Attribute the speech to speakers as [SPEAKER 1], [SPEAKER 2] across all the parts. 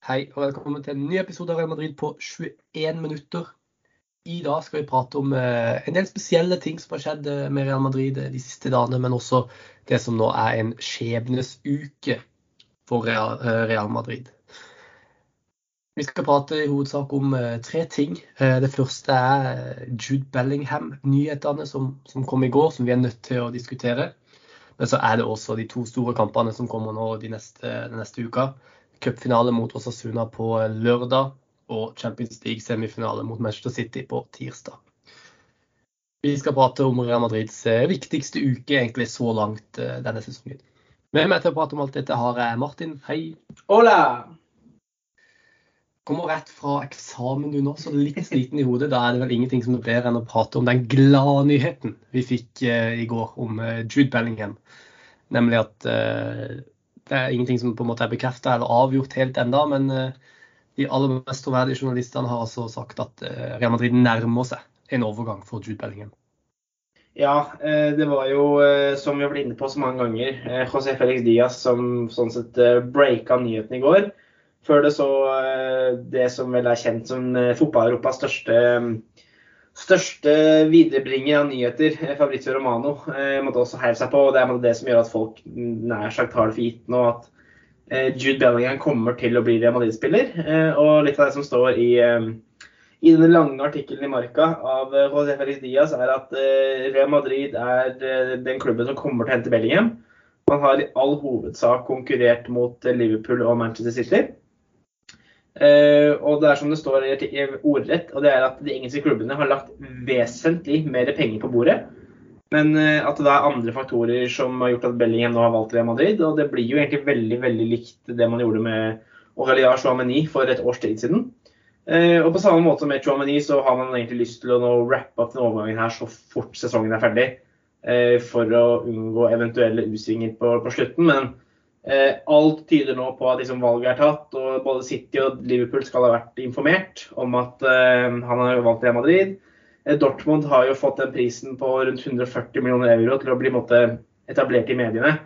[SPEAKER 1] Hei og velkommen til en ny episode av Real Madrid på 21 minutter. I dag skal vi prate om eh, en del spesielle ting som har skjedd eh, med Real Madrid eh, de siste dagene, men også det som nå er en skjebnesuke for Real, Madrid. Vi skal prate i hovedsak om tre ting. Det første er Jude Bellingham-nyhetene som, som, kom i går, som vi er nødt til å diskutere. Men så er det også de to store kampene som kommer nå de neste, de neste uka cupfinale mot Osasuna på lørdag og Champions League-semifinale mot Manchester City på tirsdag. Vi skal prate om Real Madrids eh, viktigste uke egentlig så langt eh, denne sesongen. Med meg til å prate om alt dette har jeg Martin. Hei.
[SPEAKER 2] Hola!
[SPEAKER 1] Kommer rett fra eksamen du nå, så litt sliten i hodet. Da er det vel ingenting som er bedre enn å prate om den gladnyheten vi fikk eh, i går om Jude Bellingham. Nemlig at det er ingenting som på en måte er bekrefta eller avgjort helt enda, men eh, de aller mest troverdige journalistene har altså sagt at eh, Real Madrid nærmer seg en overgang for Jude Bellingham.
[SPEAKER 2] Ja, eh, det var jo, som vi har vært inne på så mange ganger, José Felix Diaz som sånn sett breaka nyheten i går. Før det så det som vel er kjent som fotball-Europas største største viderebringer av nyheter, eh, Fabrizio Romano, eh, måtte også heie seg på. og Det er det som gjør at folk nær sagt har det for gitt nå at eh, Jude Bellingham kommer til å bli Real Madrid-spiller. Og litt av det som står i, i den lange artikkelen i Marca av José Felix Diaz, er at Real Madrid er den klubben som kommer til å hente Bellingham. Man har i all hovedsak konkurrert mot Liverpool og Manchester City. Uh, og det er som det står ordrett, og det er at de engelske klubbene har lagt vesentlig mer penger på bordet. Men uh, at det er andre faktorer som har gjort at Bellingham nå har valgt Real Madrid. Og det blir jo egentlig veldig veldig likt det man gjorde med Aurelia Chouameni for et års tid siden. Uh, og på samme måte med Chouameni så har man egentlig lyst til å nå wrappe opp den overgangen her så fort sesongen er ferdig. for å unngå eventuelle utsvinger på, på slutten. Men alt tyder nå på at liksom, valget er tatt, og både City og Liverpool skal ha vært informert om at eh, han har valgt Real Madrid. Eh, Dortmund har jo fått den prisen på rundt 140 millioner euro til å bli måtte, etablert i mediene.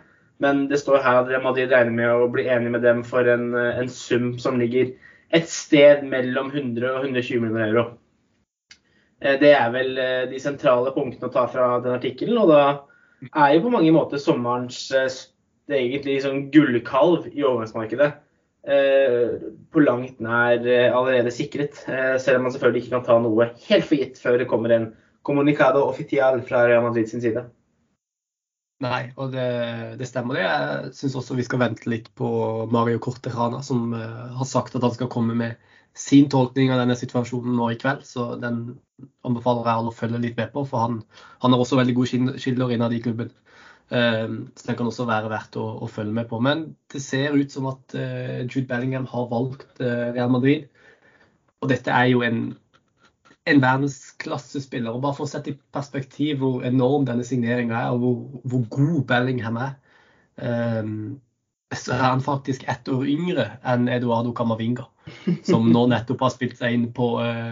[SPEAKER 2] Men det står her at Real Madrid regner med å bli enig med dem for en, eh, en sum som ligger et sted mellom 100 og 120 millioner euro. Eh, det er vel eh, de sentrale punktene å ta fra den artikkelen. Og da er jo på mange måter sommerens det er egentlig sånn gullkalv i overgangsmarkedet. Eh, på langt nær eh, allerede sikret. Eh, selv om man selvfølgelig ikke kan ta noe helt for gitt før det kommer en communicado official fra Real Madrid sin side.
[SPEAKER 1] Nei, og det, det stemmer det. Jeg syns også vi skal vente litt på Mario Corterana, som har sagt at han skal komme med sin tolkning av denne situasjonen nå i kveld. Så den anbefaler jeg alle å følge litt med på, for han, han har også veldig gode skiller innad i klubben. Ehm, så den kan også være verdt å, å, følge med på. Men det ser ut som at uh, Jude Bellingham har valgt uh, Real Madrid. Og dette er jo en, en verdensklassespiller. Og bare for å sette i perspektiv hvor enorm denne signeringa er, og hvor, hvor, god Bellingham er, så er han faktisk ett år yngre enn Eduardo Camavinga. Som nå nettopp har spilt seg inn på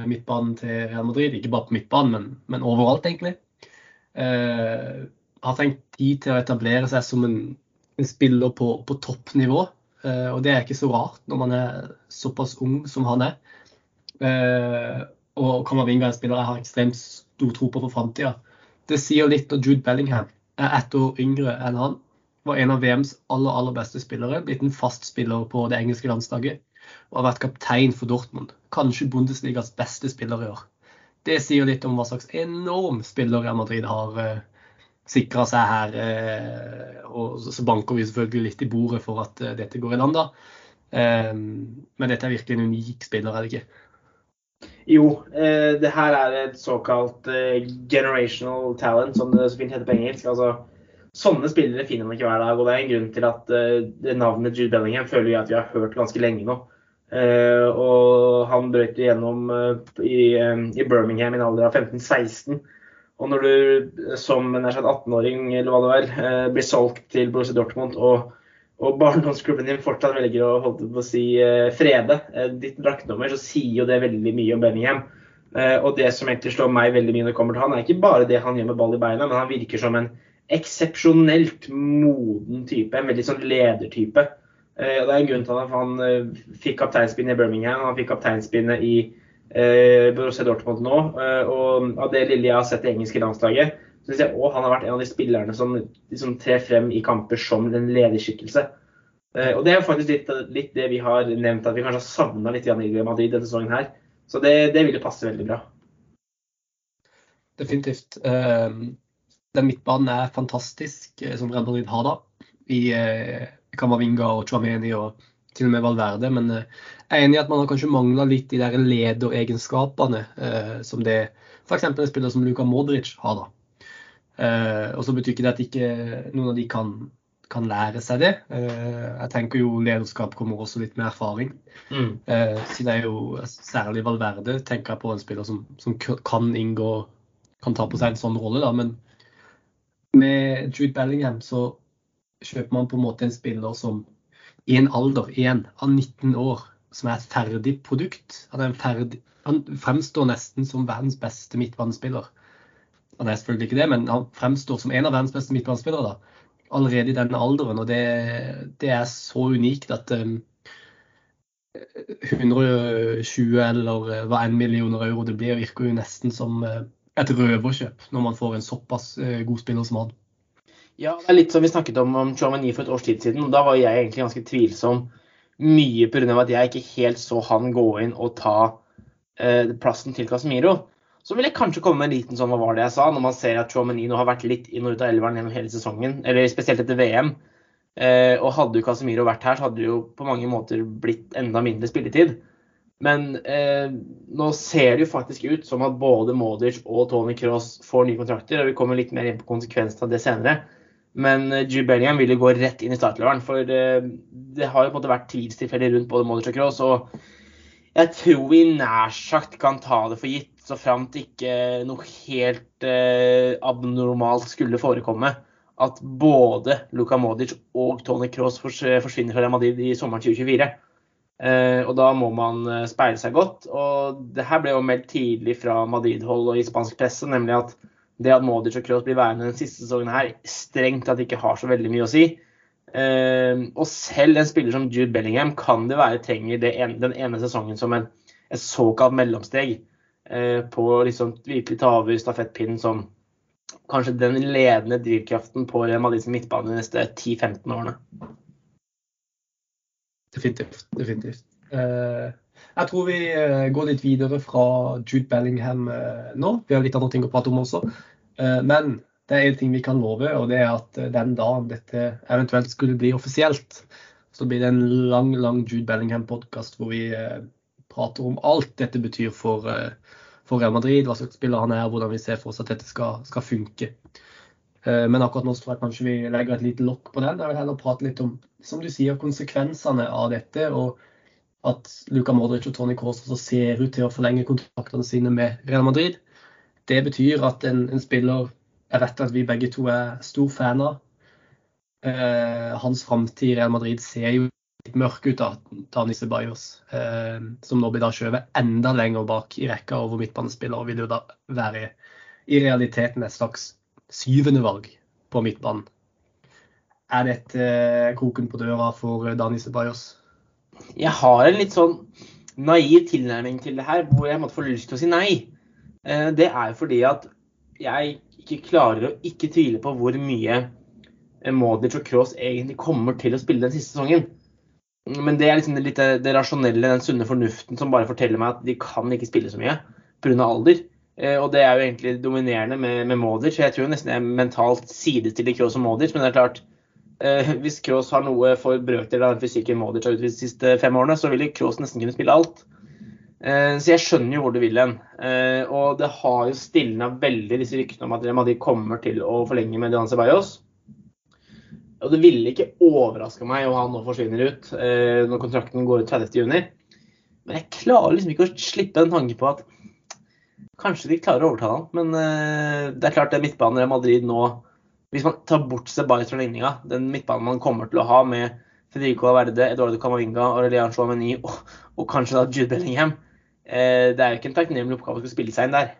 [SPEAKER 1] midtbanen til Real Madrid. Ikke bare på midtbanen, men, men overalt, egentlig. Har trengt tid til å etablere seg som en, en spiller på, på toppnivå. Uh, og det er ikke så rart når man er såpass ung som han er. Uh, og Kamavinga er en spiller jeg har ekstremt stor tro på for framtida. Det sier litt når Jude Bellingham er ett år yngre enn han. Var en av VMs aller aller beste spillere. Blitt en fast spiller på det engelske landslaget. Og har vært kaptein for Dortmund. Kanskje Bundesligas beste spiller i år. Det sier litt om hva slags enorm spiller Real Madrid har uh, sikra seg her. Eh, og så banker vi selvfølgelig litt i bordet for at eh, dette går i land, da. Eh, men dette er virkelig en unik spiller, er det ikke?
[SPEAKER 2] Jo, det her er et såkalt generational talent, som det så fint heter på engelsk. altså Sånne spillere finner man ikke hver dag. og Det er en grunn til at navnet Jude Bellingham føler vi at vi har hørt ganske lenge nå. og Han brøt igjennom i Birmingham i en alder av 15-16. Og når du som en 18-åring eller hva det er, eh, blir solgt til Borussia Dortmund, og, og barndomsklubben din fortsatt velger å, holde på å si, eh, frede eh, ditt draktnummer, så sier jo det veldig mye om Benningham. Og det som egentlig slår meg veldig mye når det kommer til han, er ikke bare det han gjør med ball i beina, men han virker som en eksepsjonelt moden type. En veldig sånn ledertype. Eh, og Det er en grunn til at han eh, fikk kapteinspinnet i Birmingham, han fikk kapteinspinnet i eh, Borussia Dortmund nå. Eh, og av det lille jeg har sett i engelske landslaget, syns jeg òg han har vært en av de spillerne som liksom trer frem i kamper som en lederskikkelse. Eh, og det er faktisk litt, litt, det vi har nevnt, at vi kanskje har savna litt i Madrid denne sesongen her. Så det, det vil jo passe veldig bra.
[SPEAKER 1] Definitivt. Den midtbanen er fantastisk, eh, som Real Madrid har da. I eh, Kamavinga og Chouameni og til og med Valverde. Men eh, jeg er enig i at man har kanskje mangla litt de der lederegenskapene eh, som det f.eks. en spiller som Luka Modric har. da. Eh, og så betyr ikke det at ikke noen av de kan, kan lære seg det. Eh, jeg tenker jo lederskap kommer også litt med erfaring. Mm. så det er jo særlig Valverde tenker jeg på en spiller som, som kan inngå kan ta på seg en sånn rolle, da. Men med Jude Bellingham så kjøper man på en måte en spiller som i en alder igjen av 19 år, som er et ferdig produkt. Han, er ferdig, han fremstår nesten som verdens beste midtbanespiller. Han er selvfølgelig ikke det, men han fremstår som en av verdens beste midtbanespillere da, allerede i denne alderen. Og det, det er så unikt at um, 120 eller hva enn millioner euro det blir, virker jo nesten som uh, et røverkjøp når man får en såpass eh, god spiller som han.
[SPEAKER 2] Ja, det er litt som vi snakket om om Chouamani for et års tid siden. og Da var jeg egentlig ganske tvilsom. Mye pga. at jeg ikke helt så han gå inn og ta eh, plassen til Casemiro. Så vil jeg kanskje komme med en liten sånn hva var det jeg sa, når man ser at Chouameni nå har vært litt inn og ut av elveren gjennom hele sesongen, eller spesielt etter VM. Eh, og hadde jo Casemiro vært her, så hadde det jo på mange måter blitt enda mindre spilletid. Men eh, nå ser det jo faktisk ut som at både Modic og Tony Cross får nye kontrakter. og Vi kommer litt mer inn på konsekvensene av det senere. Men eh, Jude Bellingham vil jo gå rett inn i startleveren. For eh, det har jo på en måte vært tvilstilfeller rundt både Modric og Cross. Og jeg tror vi nær sagt kan ta det for gitt, så framt ikke noe helt eh, abnormalt skulle forekomme, at både Luka Modic og Tony Cross forsvinner fra Madrid i sommeren 2024. Eh, og da må man eh, speile seg godt. Og det her ble jo meldt tidlig fra Madrid-hold og i spansk presse, nemlig at det at Modic og Kroos blir værende den siste sesongen her, strengt tatt ikke har så veldig mye å si. Uh, og selv en spiller som Jude Bellingham kan det være trenger en, den ene sesongen som en, et såkalt mellomsteg på å liksom virkelig ta over stafettpinnen som kanskje den ledende drivkraften på Madrids midtbane de neste 10-15 årene.
[SPEAKER 1] Definitivt. definitivt. Eh, jeg tror vi eh, går litt videre fra Jude Bellingham eh, nå. Vi har litt andre ting å prate om også. Men det er en ting vi kan love, og det er at den dagen dette eventuelt skulle bli offisielt, så blir det en lang, lang Jude Bellingham-podkast hvor vi prater om alt dette betyr for, for Real Madrid, hva slags spiller han er, hvordan vi ser for oss at dette skal, skal funke. Eh, men akkurat nå tror jeg kanskje vi legger et lite lokk på den. Jeg vil heller prate litt om som du sier, konsekvensene av dette. og at Luka Modric og Tony Kroos også ser ut til å forlenge kontraktene sine med Real Madrid. Det betyr at en, en spiller jeg vet at vi begge to er stor fan av. Eh, hans framtid i Real Madrid ser jo litt mørk ut, da, Dani Ceballos. Eh, som nå blir da skjøvet enda lenger bak i rekka over midtbanespillere. Vil jo da være i realiteten et slags syvende valg på midtbanen. Er dette eh, kroken på døra for eh, Dani Ceballos?
[SPEAKER 2] Jeg har en litt sånn naiv tilnærming til det her, hvor jeg måtte få lyst til å si nei. Eh, det er fordi at jeg ikke klarer å ikke tvile på hvor mye Modric og Cross egentlig kommer til å spille den siste sesongen. Men det er liksom det, det rasjonelle, den sunne fornuften som bare forteller meg at de kan ikke spille så mye pga. alder. Eh, og det er jo egentlig dominerende med, med Modric. Jeg tror nesten jeg mentalt sidestiller Kroos og Modric. Men det er klart, eh, hvis Kroos har noe for brøkdel av den fysikken Modic har utvist de siste fem årene, så vil Kroos nesten kunne spille alt. Eh, så jeg skjønner jo hvor du vil hen. Eh, og det har jo stilna veldig disse ryktene om at Real Madrid kommer til å forlenge med Dian Ceballos. Og det ville ikke overraska meg om han nå forsvinner ut eh, når kontrakten går ut 30.6. Men jeg klarer liksom ikke å slippe den tanken på at Kanskje de klarer å overtale han, men det er klart det midtbanen Real Madrid nå Hvis man tar bort Ceballos fra ligninga, den midtbanen man kommer til å ha med Federico Verde, Eduardo Camavinga, Aurelian Chouameni og, og, kanskje da Jude Bellingham eh, Det er jo ikke en takknemlig oppgave å skulle spille seg inn der.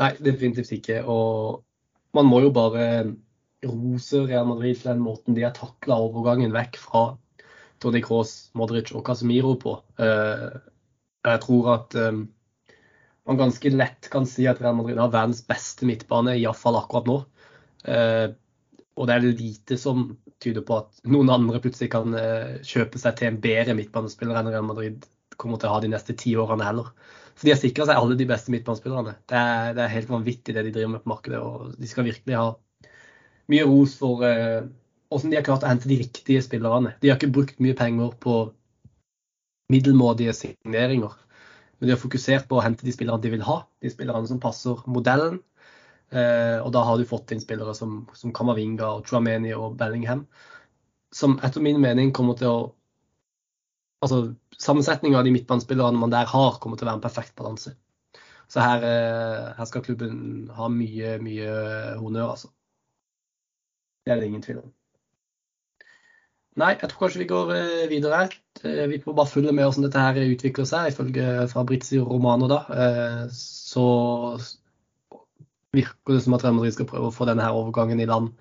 [SPEAKER 1] Nei, definitivt ikke. Og man må jo bare rose Real Madrid for den måten de har takla overgangen vekk fra Tony Cross, Modric og Casemiro på. Jeg tror at man ganske lett kan si at Real Madrid har verdens beste midtbane, iallfall akkurat nå. Og det er lite som tyder på at noen andre plutselig kan kjøpe seg til en bedre midtbanespiller enn Real Madrid kommer til å ha de neste ti årene heller. For de har sikra seg alle de beste midtbanespillerne. Det det er, helt vanvittig det de driver med på markedet. og De skal virkelig ha mye ros for eh, hvordan de har klart å hente de riktige spillerne. De har ikke brukt mye penger på middelmådige signeringer. Men de har fokusert på å hente de spillerne de vil ha, de spillerne som passer modellen. Eh, og da har du fått inn spillere som, som Kamavinga og Truameni og Bellingham, som etter min mening kommer til å altså, Sammensetninga av de midtbanespillerne man der har, kommer til å være en perfekt balanse. Så her, eh, her, skal klubben ha mye, mye honnør, altså. Det er det ingen tvil om. Nei, jeg tror kanskje vi går eh, videre. her. vi får bare følge med hvordan dette her utvikler seg. Ifølge Fabrizio Romano da, så virker det som at Real Madrid skal prøve å få denne her overgangen i land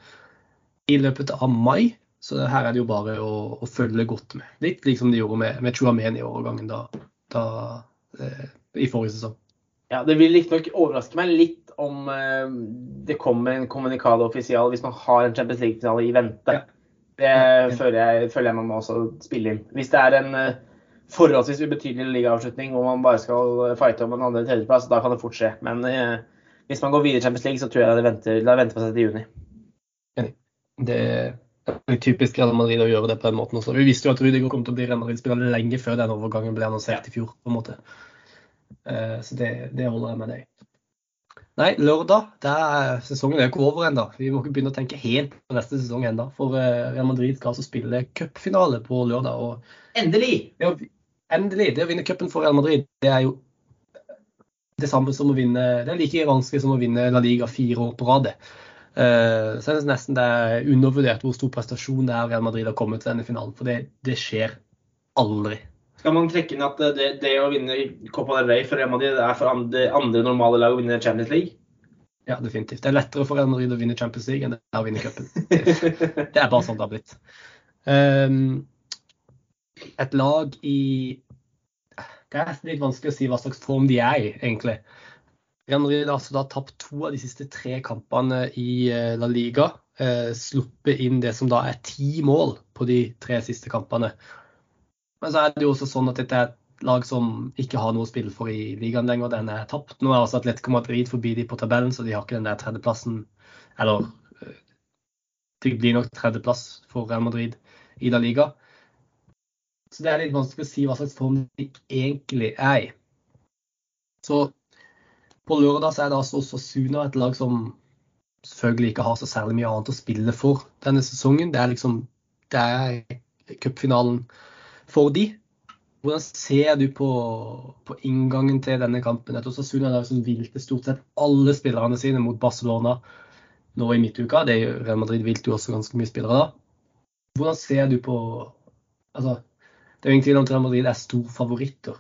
[SPEAKER 1] i løpet av mai. Så her er det jo bare å, å følge godt med. Litt liksom de gjorde med, med Chuameni i overgangen da, da eh, i forrige sesong.
[SPEAKER 2] Ja, Det vil riktignok overraske meg litt om eh, det kommer en kommunikado offisial hvis man har en Champions League-finale i vente. Ja. Det. Føler, jeg, føler, jeg, man må også spille inn. Hvis det er en eh, forholdsvis ubetydelig ligaavslutning hvor man bare skal fighte om en andre- eller tredjeplass, da kan det fort skje. Men eh, hvis man går videre i Champions League, så tror jeg det venter, det venter på seg til juni.
[SPEAKER 1] Det er typisk Real Madrid å gjøre det på den måten også. Vi visste jo at Rudiger kom til å bli Real Madrid-spiller lenge før den overgangen ble annonsert i fjor. på en måte. Eh, så det, det holder jeg med deg. Nei, lørdag det er, Sesongen er jo ikke over ennå. Vi må ikke begynne å tenke helt på neste sesong ennå. For eh, Real Madrid skal altså spille cupfinale på lørdag. Og
[SPEAKER 2] endelig!
[SPEAKER 1] Ja, endelig! Det å vinne cupen for Real Madrid det er jo det samme som å vinne Det er like vanskelig som å vinne La Liga fire år på rad. Uh, så er det nesten det er undervurdert hvor stor prestasjon det er Real Madrid har kommet til denne finalen. For det, det skjer aldri.
[SPEAKER 2] Skal man trekke inn at det, det å vinne Copa del Rey for Real Madrid er for andre, andre, normale lag å vinne Champions League?
[SPEAKER 1] Ja, definitivt. Det er lettere for Real Madrid å vinne Champions League enn det er å vinne cupen. Det er bare sånn det har blitt. Um, et lag i Det er litt vanskelig å si hva slags form de er i, egentlig. Real Madrid har altså da tapt to av de siste tre kampene i eh, La Liga. Uh, sluppet inn det som da er ti mål på de tre siste kampene. Men så er det jo også sånn at dette er et lag som ikke har noe å spille for i ligaen lenger. Den er tapt. Nå er også Atletico Madrid forbi de på tabellen, så de har ikke den der tredjeplassen. Eller eh, det blir nok tredjeplass for Real Madrid i La Liga. Så det er litt vanskelig å si hva slags form de egentlig er i. Så på lørdag så er det altså også Suna, et lag som selvfølgelig ikke har så særlig mye annet å spille for denne sesongen. Det er liksom det er cupfinalen for de. Hvordan ser du på, på inngangen til denne kampen? Etter Sasuna har liksom hvilte stort sett alle spillerne sine mot Barcelona nå i midtuka. Det er Real Madrid vilte jo også ganske mye spillere da. Hvordan ser du på altså, Det er jo ingen tvil om at Real Madrid er storfavoritter.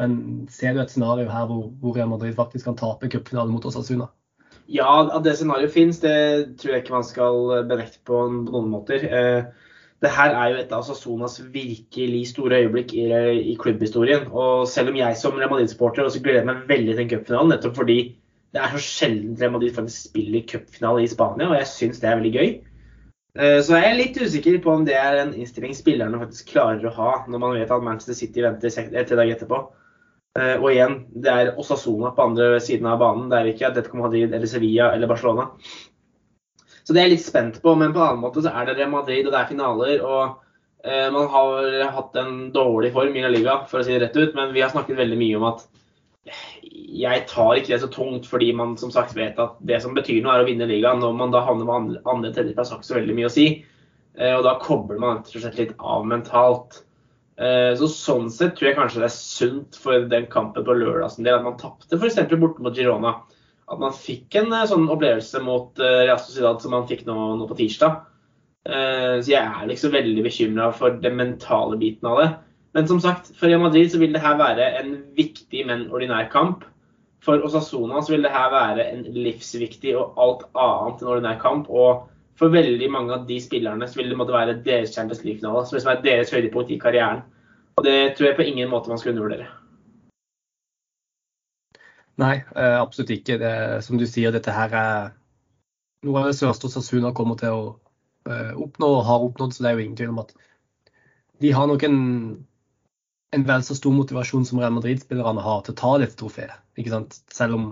[SPEAKER 1] Men ser du et scenario her hvor, hvor Real Madrid faktisk kan tape cupfinalen mot Osasuna?
[SPEAKER 2] Ja, at det scenarioet finnes, det tror jeg ikke man skal benekte på noen måter. Eh, det her er jo et av Sasonas virkelig store øyeblikk i, i klubbhistorien. Og selv om jeg som Real Madrid-supporter også gleder meg veldig til cupfinalen, nettopp fordi det er så sjelden Real Madrid faktisk spiller cupfinale i Spania, og jeg syns det er veldig gøy. Eh, så jeg er litt usikker på om det er en innstilling spillerne faktisk klarer å ha når man vet at Manchester City venter tre dager etterpå. Uh, og igjen, det er Osasona på andre siden av banen. Det er ikke Atletico Madrid eller Sevilla eller Barcelona. Så det er jeg litt spent på. Men på en annen måte så er det Real Madrid, og det er finaler. Og uh, man har hatt en dårlig form i La Liga, for å si det rett ut. Men vi har snakket veldig mye om at jeg tar ikke det så tungt, fordi man som sagt vet at det som betyr noe, er å vinne ligaen. Når man da havner med andre, andre tredjeplass, har ikke så veldig mye å si. Uh, og da kobler man rett og slett litt av mentalt. Eh, så Sånn sett tror jeg kanskje det er sunt for den kampen på lørdag at man tapte f.eks. borte mot Girona. At man fikk en eh, sånn opplevelse mot eh, Real Sociedad som man fikk nå, nå på tirsdag. Så jeg er liksom veldig bekymra for den mentale biten av det. Men som sagt, for Real Madrid så vil det her være en viktig, men ordinær kamp. For Osasona så vil det her være en livsviktig og alt annet enn ordinær kamp. Og for veldig mange av de spillerne så vil det måtte være deres Champions League-finale. Som liksom er deres høydepunkt i karrieren. Og det tror jeg på ingen måte man skal undervurdere.
[SPEAKER 1] Nei, eh, absolutt ikke. Det, som du sier, dette her er noe av det største Sasuna kommer til å uh, oppnå og har oppnådd. Så det er jo ingen tvil om at de har nok en, en vel så stor motivasjon som Real Madrid-spillerne har til å ta dette trofeet. Ikke sant? Selv om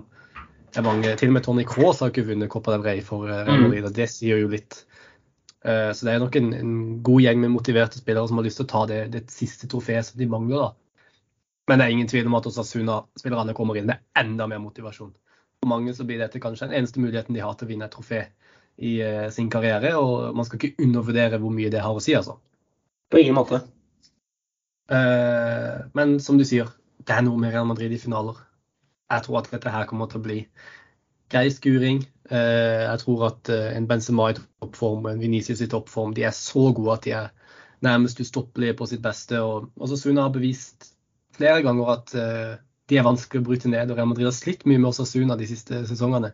[SPEAKER 1] det er mange Til og med Tony Cross har ikke vunnet Copa del Rey for eh, Real mm. Madrid, og det sier jo litt. Så det er nok en, en, god gjeng med motiverte spillere som har lyst til å ta det, det siste trofeet som de mangler. da. Men det er ingen tvil om at Osasuna-spillerne kommer inn med enda mer motivasjon. For mange så blir dette kanskje den eneste muligheten de har til å vinne et trofé i uh, sin karriere. Og man skal ikke undervurdere hvor mye det har å si, altså.
[SPEAKER 2] På ingen måte.
[SPEAKER 1] Uh, men som du sier, det er noe med Real Madrid i finaler. Jeg tror at dette her kommer til å bli grei skuring. Uh, jeg tror at en Benzema i toppform og en Venezia i toppform de er så gode at de er nærmest ustoppelige på sitt beste. Og, og Suna har bevist flere ganger at de er vanskelig å bryte ned. og Real Madrid har slitt mye med Osasuna de siste sesongene.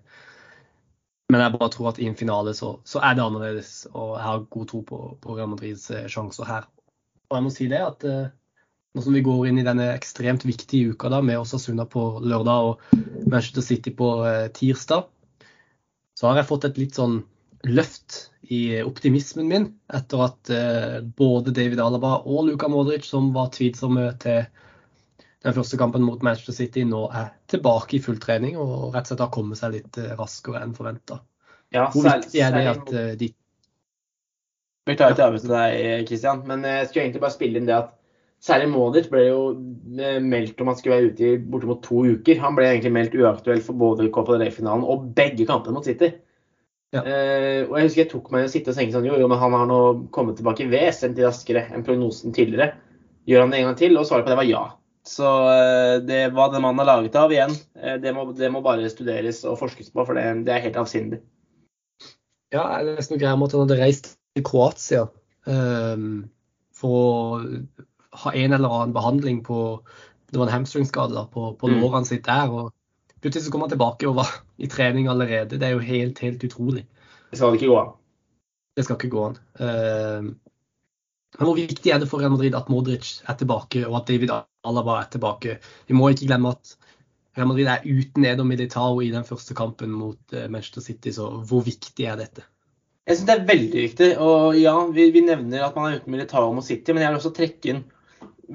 [SPEAKER 1] Men jeg bare tror at i en finale så, så er det annerledes, og jeg har god tro på, på Real Madrids eh, sjanser her. Og jeg må si det at uh, nå som vi går inn i denne ekstremt viktige uka da, med Osasuna på lørdag og Manchester City på tirsdag, så har jeg fått et litt sånn løft i optimismen min etter at både David Alaba og Luka Modric, som var tvilsomme til den første kampen mot Manchester City nå er tilbake i full trening og rett og slett har kommet seg litt eh, raskere enn forventa.
[SPEAKER 2] Ja,
[SPEAKER 1] Hvor viktig er det at uh, de
[SPEAKER 2] Beklager at jeg avbryte deg, Christian, men jeg skulle egentlig bare spille inn det at særlig Modic ble jo eh, meldt om han skulle være ute i bortimot to uker. Han ble egentlig meldt uaktuell for både Copa del Rey-finalen og begge kampene mot City. Ja. Uh, og jeg husker jeg tok meg å sitte og tenke sånn jo, jo, men han har nå kommet tilbake vesentlig raskere enn prognosen tidligere. Gjør han det en gang til? Og svaret på det var ja. Så eh, det hva den mannen er laget av igjen, eh, det må, det må bare studeres og forskes på, for det, det er helt avsindig.
[SPEAKER 1] Ja, jeg leste noe greier om at han hadde reist til Kroatia um, for å ha en eller annen behandling på det var en hamstringskade på, på mm. lårene sitt der. og Plutselig så kom han tilbake og var i trening allerede. Det er jo helt, helt utrolig.
[SPEAKER 2] Det skal ikke gå an.
[SPEAKER 1] Det skal ikke gå an. Um, men hvor viktig er det for Real Madrid at Modric er tilbake, og at David Alaba er tilbake? Vi må ikke glemme at Real Madrid er uten Edo Militao i den første kampen mot eh, Manchester City, så hvor viktig er dette?
[SPEAKER 2] Jeg synes det er veldig viktig. Og ja, vi, vi nevner at man er uten Militao mot City, men jeg vil også trekke inn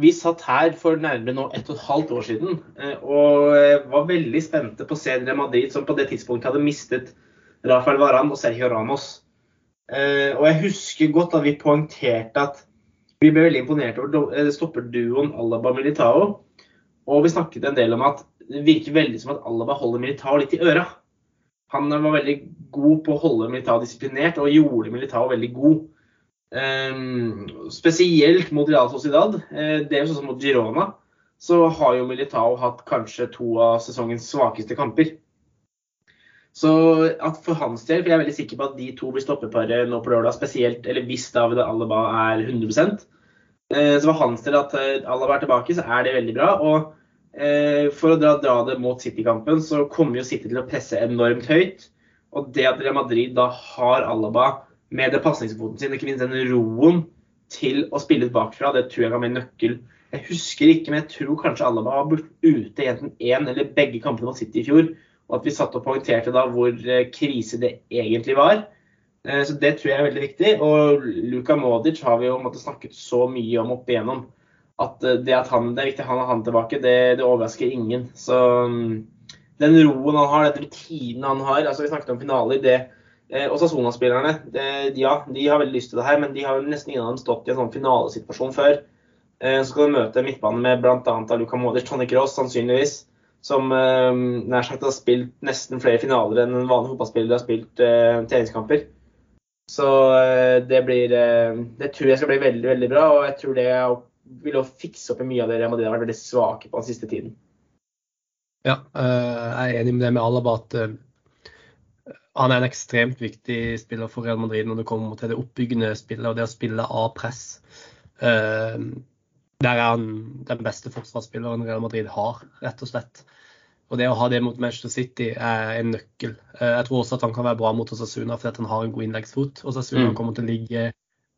[SPEAKER 2] Vi satt her for nærmere nå ett og et halvt år siden eh, og var veldig spente på å se Real Madrid, som på det tidspunktet hadde mistet Rafael Varan og Sergio Ramos. Eh, og jeg husker godt at vi poengterte at vi ble veldig imponert over eh, stopperduoen Alaba Militao. Og vi snakket en del om at det virker veldig som at Alaba holder Militao litt i øra. Han var veldig god på å holde Militao disiplinert, og gjorde Militao veldig god. Um, spesielt mot Real Sociedad. Uh, det er jo sånn som mot Girona. Så har jo Militao hatt kanskje to av sesongens svakeste kamper. Så for hans del, for jeg er veldig sikker på at de to blir stoppeparet nå på lørdag, spesielt, eller hvis David Alaba er 100 eh, så for hans del at eh, Alaba er tilbake, så er det veldig bra. Og eh, for å dra, dra det mot City-kampen, så kommer jo City til å presse enormt høyt. Og det at Real Madrid da har Alaba med det pasningsfoten sin, ikke minst den roen til å spille ut bakfra, det tror jeg kan bli nøkkel. Jeg husker ikke, men jeg tror kanskje Alaba var ute i enten én eller begge kampene mot City i fjor. Og at vi satt og poengterte da hvor eh, krise det egentlig var. Eh, så det tror jeg er veldig viktig. Og Luka Modic har vi jo måtte, snakket så mye om opp igjennom. At eh, det at han, det er viktig han har han tilbake, det, det overrasker ingen. Så mm, den roen han har, den rutinen han har altså Vi snakket om finale i det. Og Sasona-spillerne ja, de har veldig lyst til det her, men de har nesten ingen av dem stått i en sånn finalesituasjon før. Så skal du møte midtbanen med bl.a. Luka Modic, Tonje Cross sannsynligvis som eh, nær sagt har spilt nesten flere finaler enn en vanlig fotballspiller har spilt eh, treningskamper. Så eh, det blir eh, Det tror jeg skal bli veldig, veldig bra. Og jeg tror det vil fikse opp i mye av det Real Madrid har vært veldig svake på den siste tiden.
[SPEAKER 1] Ja, eh, jeg er enig med det med Alaba at eh, han er en ekstremt viktig spiller for Real Madrid når det kommer til det oppbyggende spillet og det å spille av press. Uh, der er han den beste forsvarsspilleren Real Madrid har, rett og slett. Og det å ha det mot Manchester City er en nøkkel. Eh, jeg tror også at han kan være bra mot Osasuna fordi han har en god innleggsfot. Osasuna mm. kommer til å ligge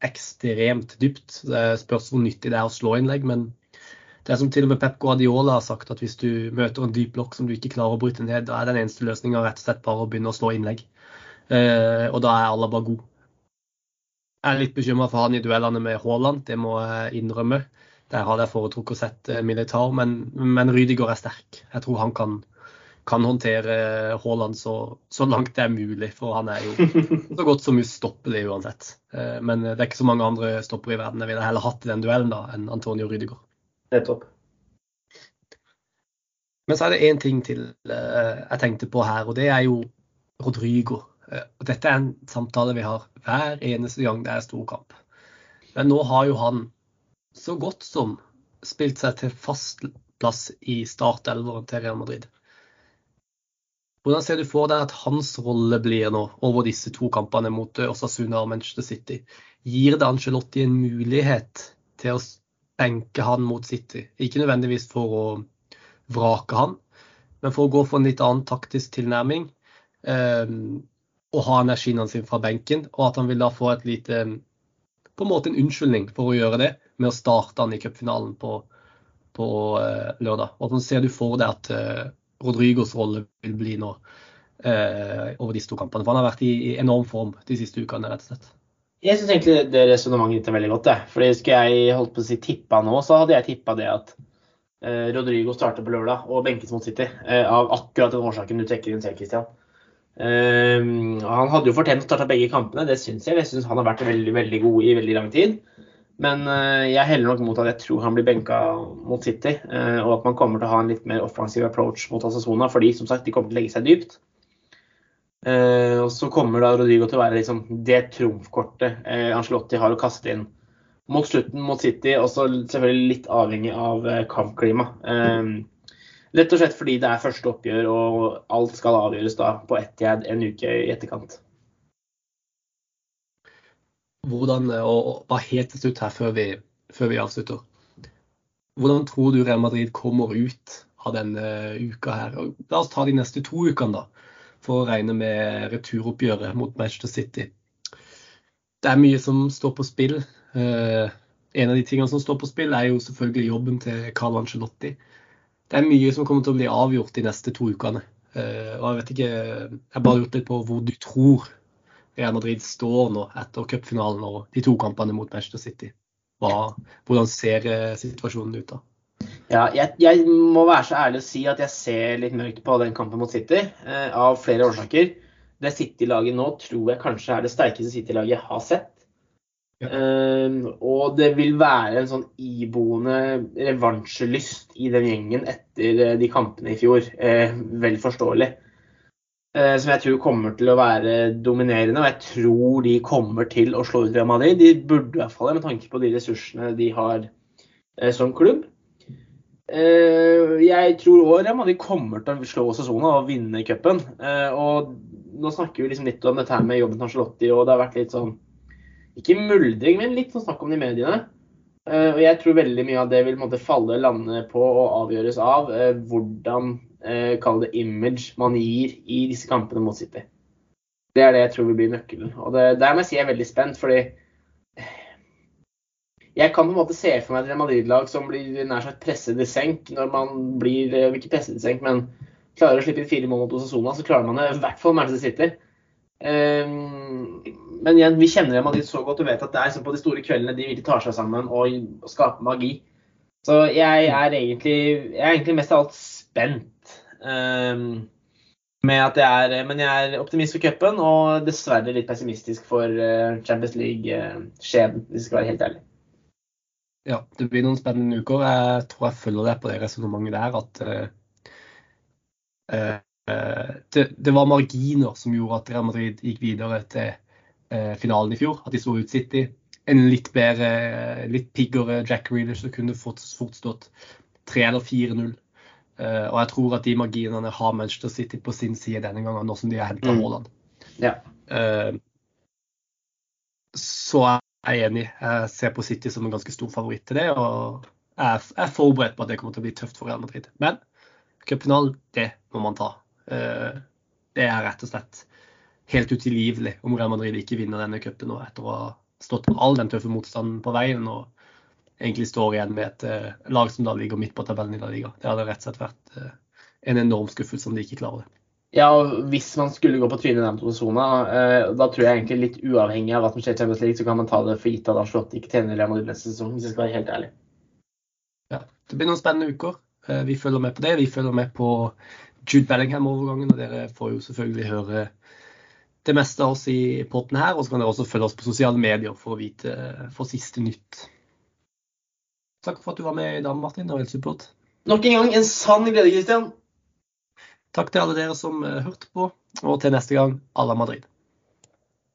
[SPEAKER 1] ekstremt dypt. Det spørs hvor nyttig det er å slå innlegg, men det er som til og med Pep Guardiola har sagt, at hvis du møter en dyp blokk som du ikke klarer å bryte ned, da er den eneste løsninga rett og slett bare å begynne å slå innlegg. Eh, og da er alle bare god. Jeg er litt bekymra for han i duellene med Haaland, det må jeg innrømme. Der hadde jeg foretrukket å sette Militar, men, men Rydiger er sterk. Jeg tror han kan, kan håndtere Haaland så, så, langt det er mulig, for han er jo så godt som ustoppelig uansett. Eh, men det er ikke så mange andre stoppere i verden jeg ville heller hatt i den duellen da, enn Antonio Rydiger.
[SPEAKER 2] Nettopp.
[SPEAKER 1] Men så er det én ting til eh, jeg tenkte på her, og det er jo Rodrigo. Og dette er en samtale vi har hver eneste gang det er storkamp. Men nå har jo han så godt som spilt seg til fast plass i startelveren til Real Madrid. Hvordan ser du for deg at hans rolle blir nå over disse to kampene mot Osasuna og Manchester City? Gir det Angelotti en mulighet til å benke han mot City? Ikke nødvendigvis for å vrake han, men for å gå for en litt annen taktisk tilnærming. Um, og ha energien sin fra benken, og at han vil da få et lite på en måte en unnskyldning for å gjøre det, med å starte han i cupfinalen på, på uh, lørdag. Og så ser du for deg at uh, Rodrigos rolle vil bli nå uh, over disse to kampene. For han har vært i, i enorm form de siste ukene, rett og slett.
[SPEAKER 2] Jeg syns egentlig det resonnementet ditt er veldig godt. Det. Fordi Skulle jeg holdt på å si tippa nå, så hadde jeg tippa det at Rodrigo starter på lørdag og benkes mot City. av akkurat den årsaken du trekker inn selv, Christian. Um, han hadde jo fortjent å starte begge kampene, det syns jeg. Jeg syns han har vært veldig veldig god i veldig lang tid. Men uh, jeg heller nok mot at jeg tror han blir benka mot City. Uh, og at man kommer til å ha en litt mer offensiv approach mot Asasona, fordi som sagt, de kommer til å legge seg dypt. Uh, og så kommer da Rodrigo til å være liksom det trumfkortet Angelotti har å kaste inn mot slutten mot City, også selvfølgelig litt avhengig av kampklima. Rett og slett fordi det er første oppgjør, og alt skal avgjøres da på Etiad en uke i etterkant.
[SPEAKER 1] Hvordan, og bare helt til slutt her før vi, før vi, avslutter. Hvordan tror du Real Madrid kommer ut av denne uka her? La oss ta de neste to ukene, da. For å regne med returoppgjøret mot Manchester City. Det er mye som står på spill. Eh, en av de tingene som står på spill, er jo selvfølgelig jobben til Carl Angelotti det er mye som kommer til å bli avgjort de neste to ukene. Og Jeg vet ikke, jeg har bare gjort litt på hvor du tror Real Madrid står nå etter cupfinalen og de to kampene mot Manchester City. Hva, hvordan ser uh, situasjonen ut da?
[SPEAKER 2] Ja, jeg, jeg, må være så ærlig å si at jeg ser litt mørkt på den kampen mot City, eh, av flere årsaker. Det City-laget nå tror jeg kanskje er det sterkeste City-laget jeg har sett. Uh, og det vil være en sånn iboende revansjelyst i den gjengen etter uh, de kampene i fjor. Uh, vel forståelig. Eh, som jeg tror kommer til å være dominerende, og jeg tror de kommer til å slå ut Real Madrid. De burde i hvert fall med tanke på de ressursene de har som klubb. Jeg tror òg Real Madrid kommer til å slå sesongen og vinne cupen. Og nå snakker vi liksom litt om dette her med jobben til Angelotti, og det har vært litt sånn ikke muldring, men litt sånn snakk om det i mediene. Og jeg tror veldig mye av det vil måtte falle lande på og avgjøres av hvordan uh, kall det image man gir i disse kampene mot City. Det er det jeg tror vil bli nøkkelen. Og det, der må jeg si jeg er veldig spent, fordi jeg kan på en måte se for meg et Real Madrid-lag som blir nær sagt presset i senk når man blir Ikke presset i senk, men klarer å slippe inn fire mål mot Osasona, så klarer man det i hvert fall Manchester City. Um, men igjen, vi kjenner Madrid så godt og vet at det er som på de store kveldene de virkelig tar seg sammen og, og skaper magi. Så jeg er egentlig, jeg er egentlig mest av alt spent. Um, jeg er, men jeg er optimist for cupen og dessverre litt pessimistisk for uh, Champions League-skjebnen, hvis jeg skal være helt ærlig.
[SPEAKER 1] Ja, det blir noen spennende uker. Jeg tror jeg følger deg på det resonnementet der. at uh, uh, det, det, var marginer som gjorde at Real Madrid gikk videre til uh, finalen i fjor. At de slo ut City. En litt bedre, litt piggere Jack Reeler som kunne fort, fort stått 3 eller 4-0. Eh, og jeg tror at de marginene har Manchester City på sin side denne gangen, nå som de har henta mm. Haaland.
[SPEAKER 2] Ja.
[SPEAKER 1] så så er jeg enig. Jeg ser på City som en ganske stor favoritt til det. Og jeg er forberedt på at det kommer til å bli tøft for Real Madrid. Men cupfinalen, det må man ta. Det er rett og slett helt utilgivelig om Real Madrid ikke vinner denne cupen nå etter å ha stått all den tøffe motstanden på veien og egentlig står igjen med et lag som da ligger midt på tabellen i La Liga. Det hadde rett og slett vært en enorm skuffelse om de ikke klarer det.
[SPEAKER 2] Ja, og Hvis man skulle gå på trynet i den posisjonen, eh, da tror jeg egentlig litt uavhengig av hva som skjer i Champions League, så kan man ta det for gitt at Ancelotti ikke tjener Real Madrid neste sesong, hvis jeg skal være helt ærlig.
[SPEAKER 1] Ja, Det blir noen spennende uker. Eh, vi følger med på det. Vi følger med på Jude Bellingham-overgangen, og dere får jo selvfølgelig høre det meste av oss i potten her. Og så kan dere også følge oss på sosiale medier for å vite for siste nytt. Takk for at du var med i dag, Martin. Det var helt supert.
[SPEAKER 2] Nok en gang en sann glede, Christian.
[SPEAKER 1] Takk til alle dere som hørte på, og til neste gang, à la Madrid.